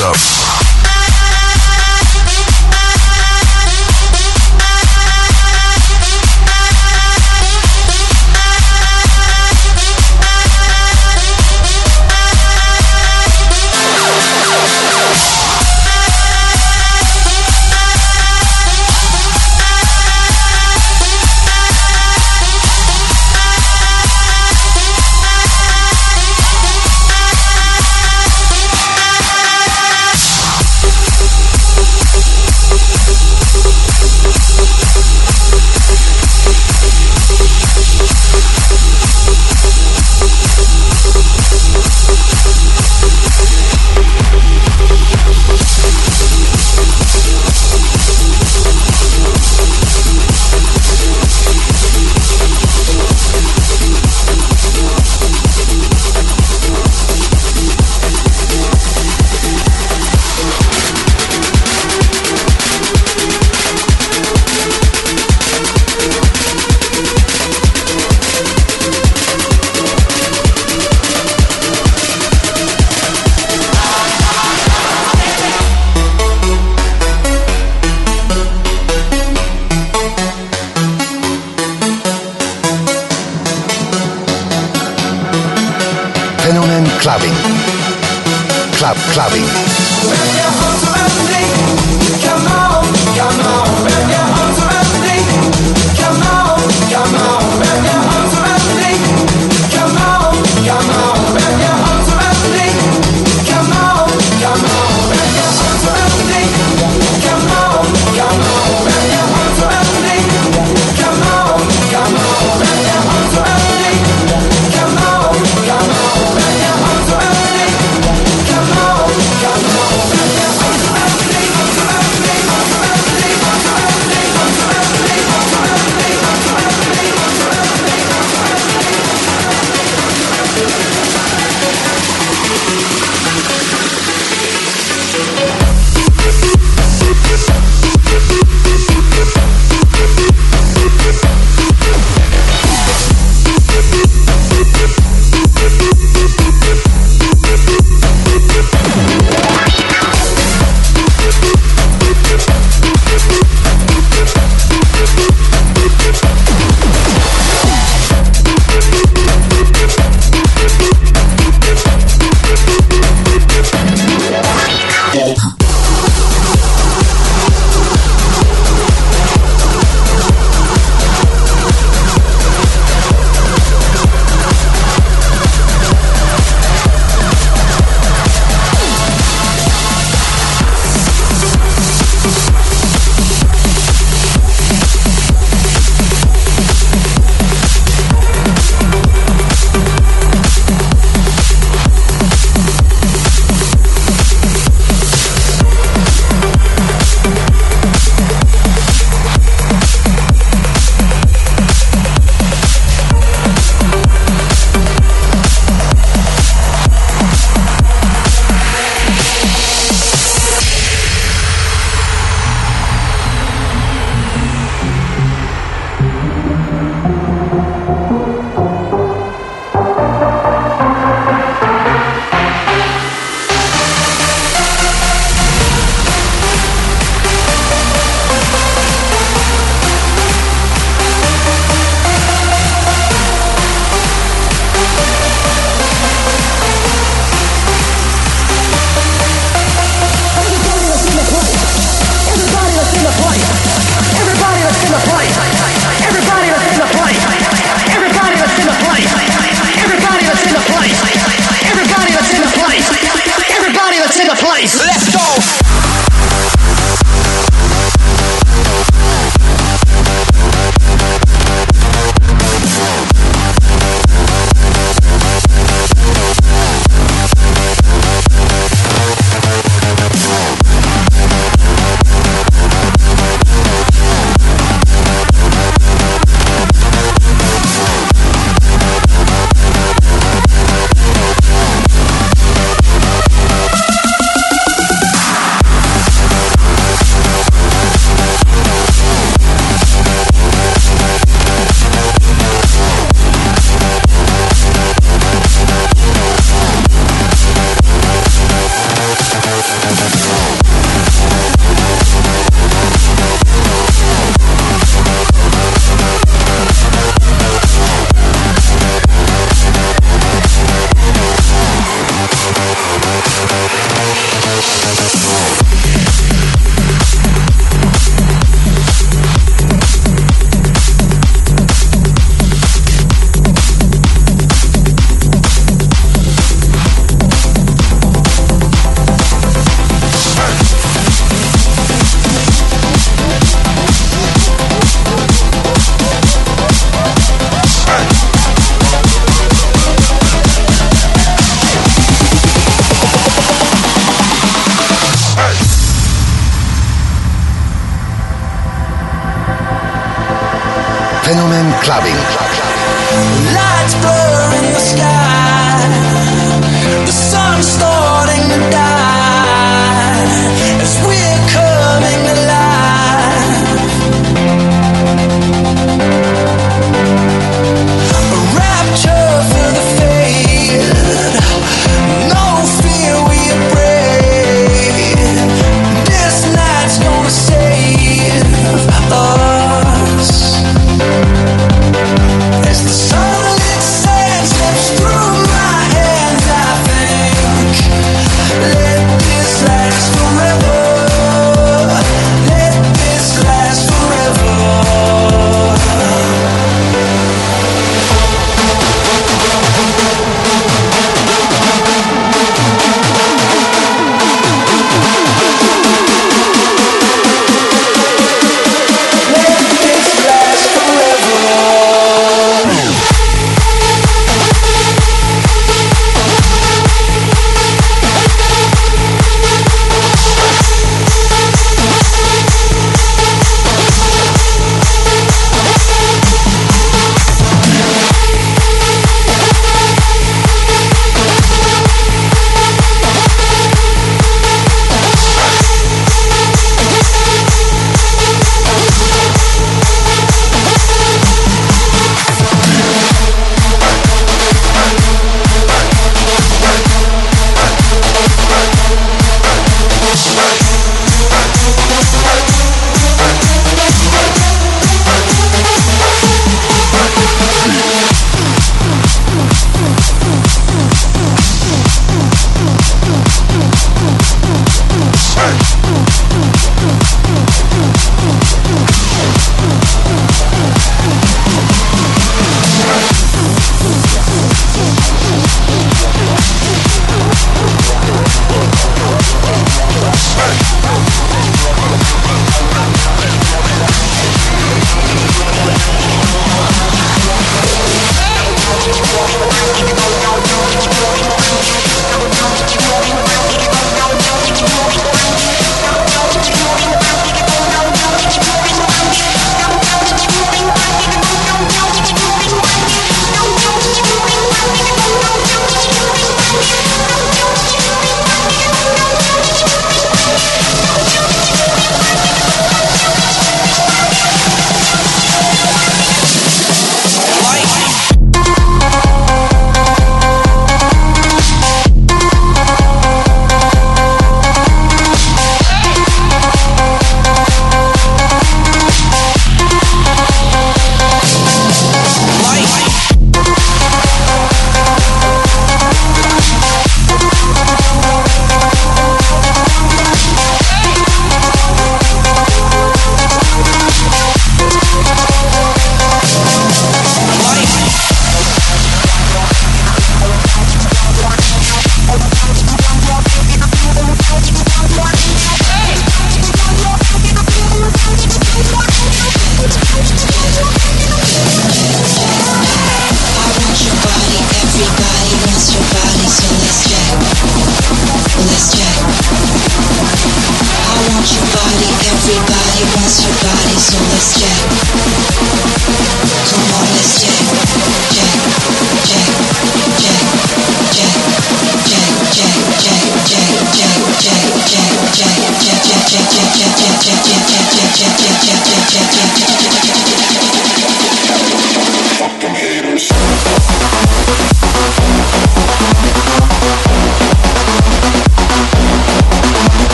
up.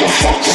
the fuck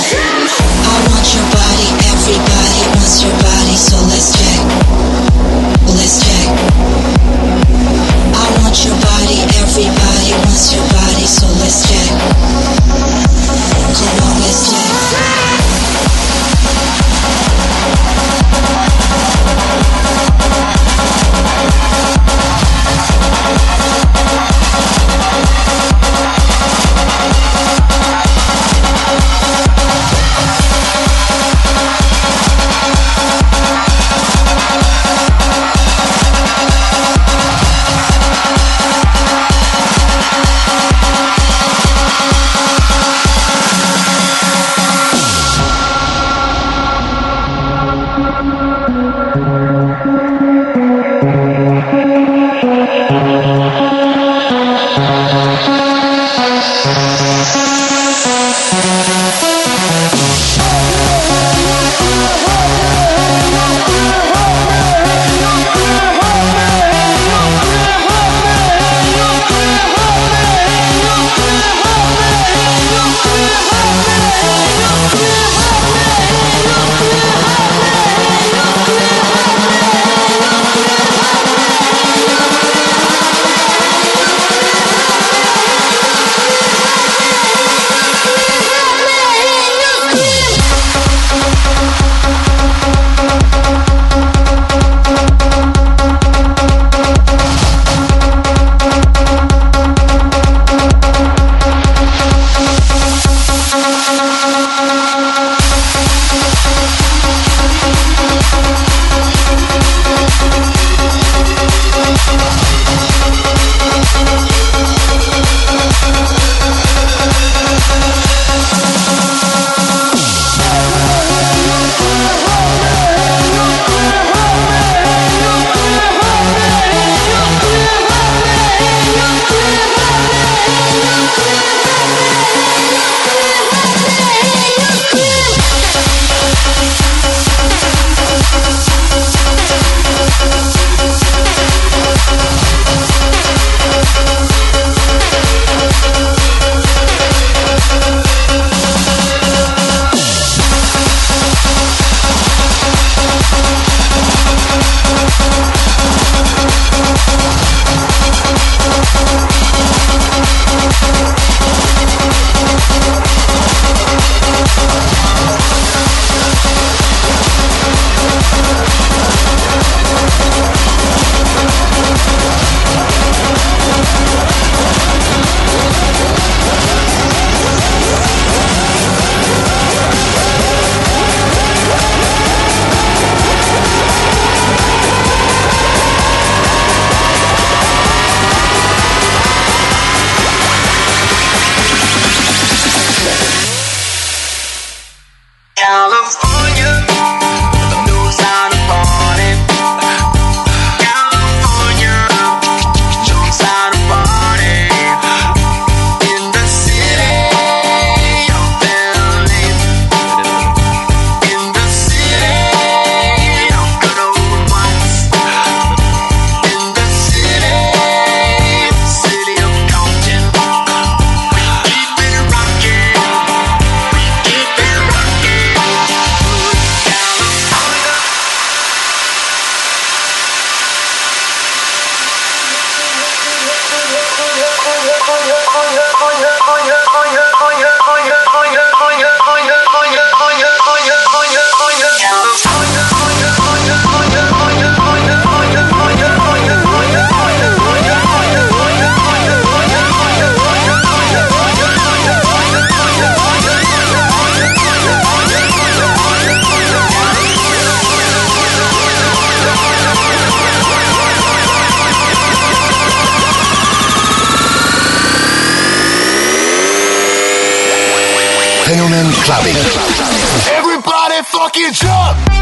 Everybody fucking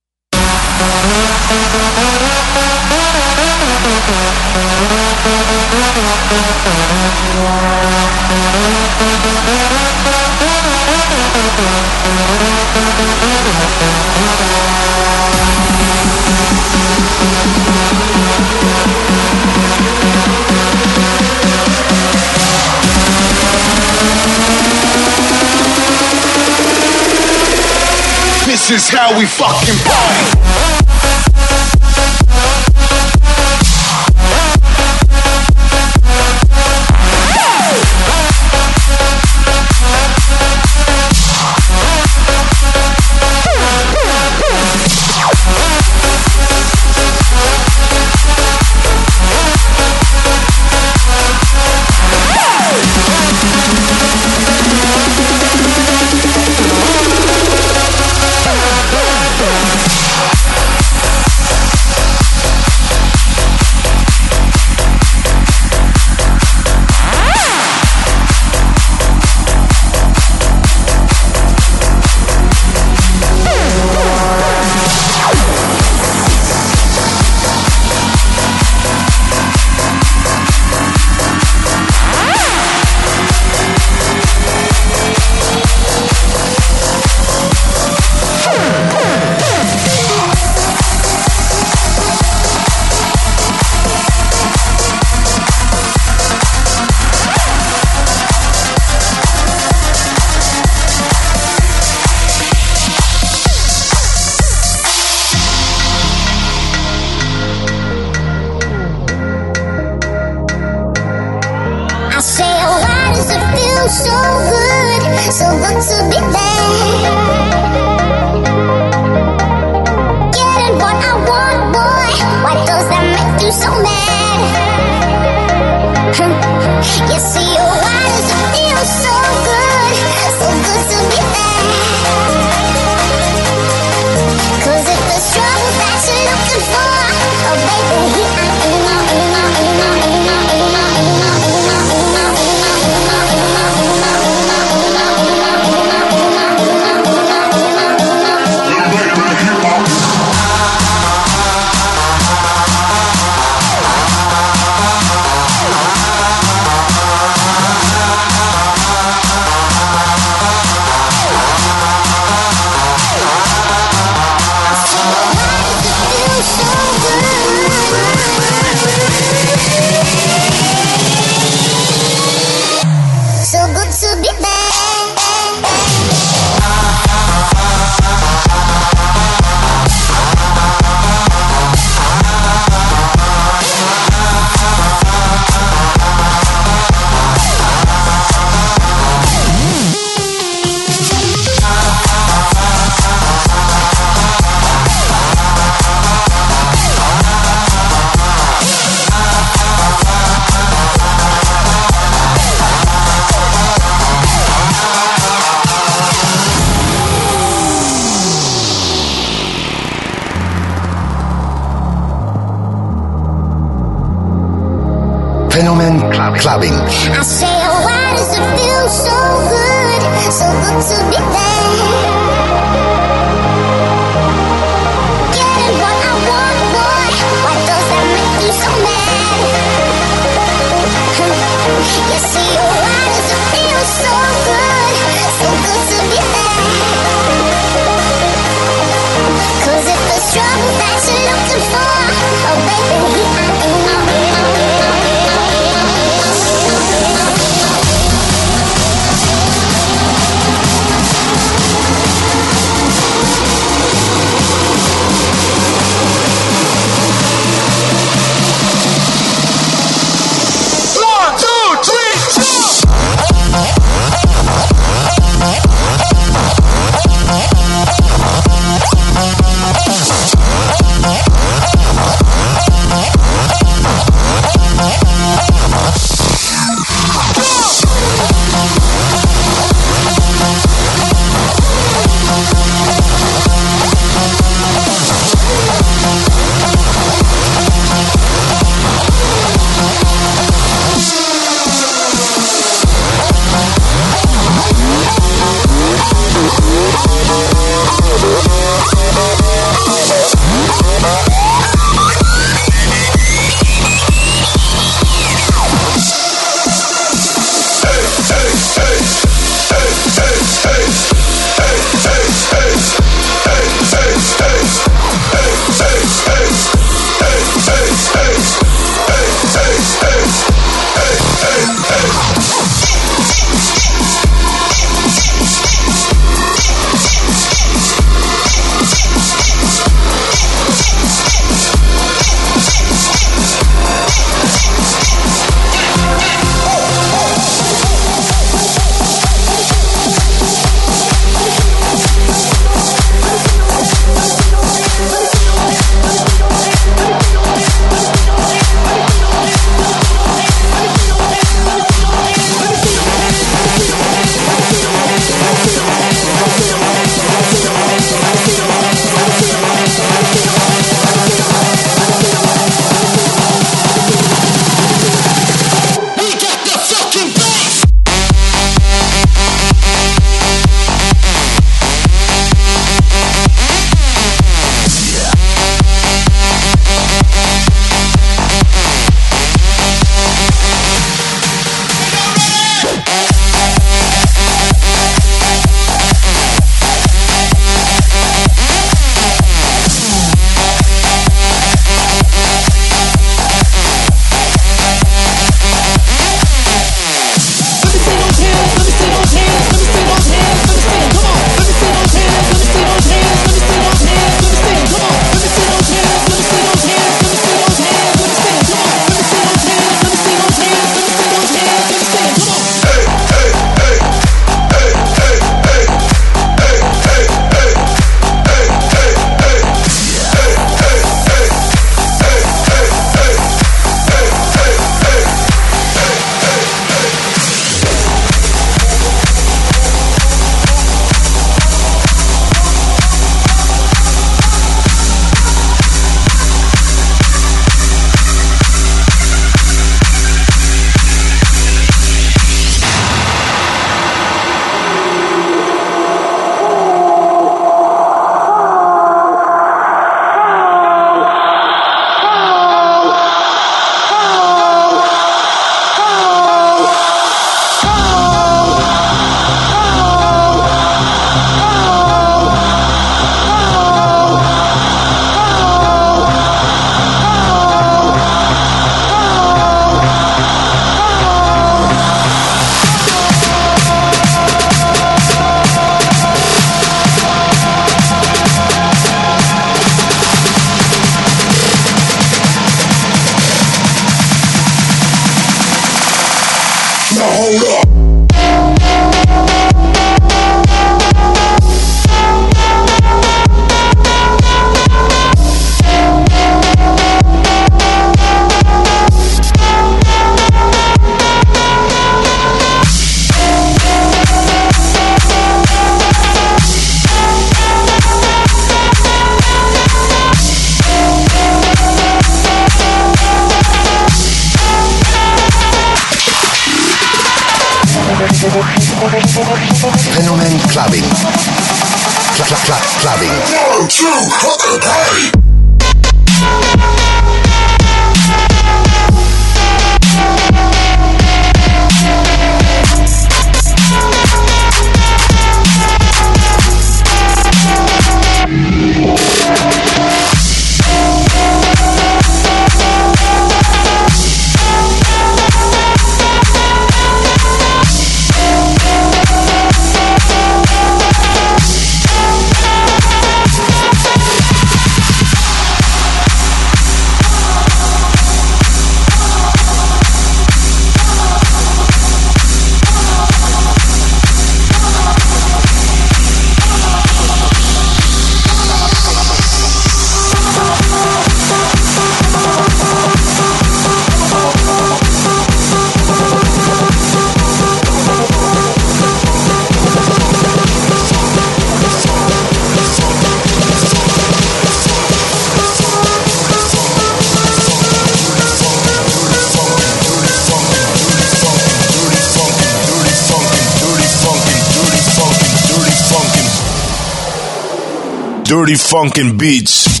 dirty funkin' beats.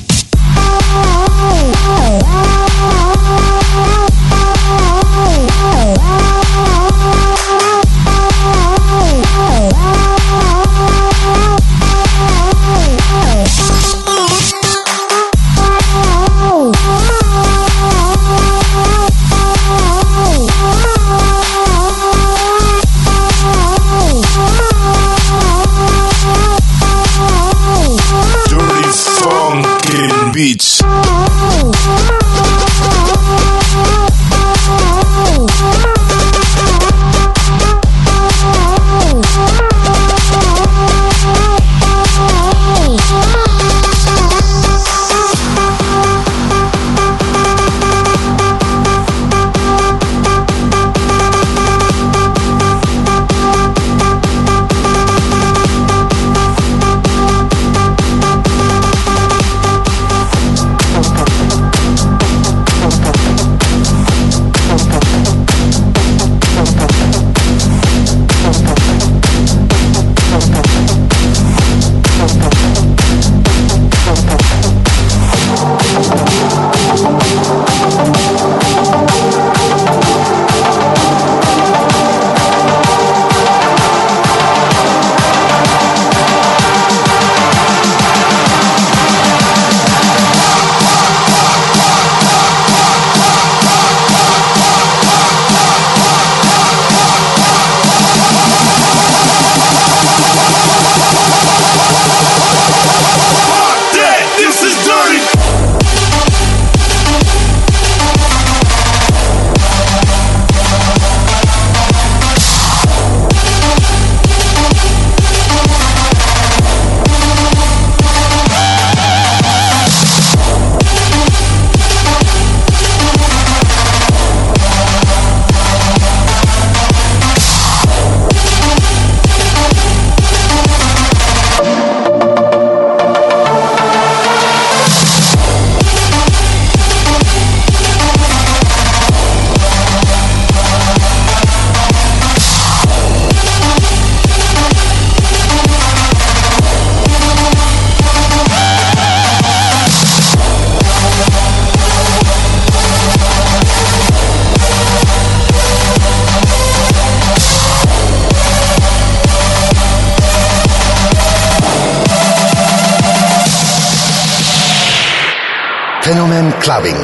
Clubbing.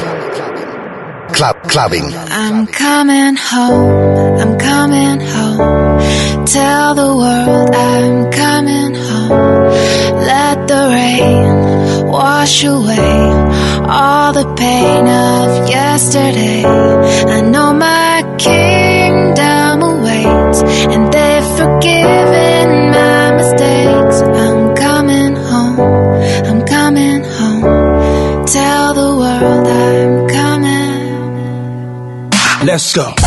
Club Clubbing. I'm coming home, I'm coming home. Tell the world I'm coming home. Let the rain wash away all the pain of yesterday. I know my Let's go.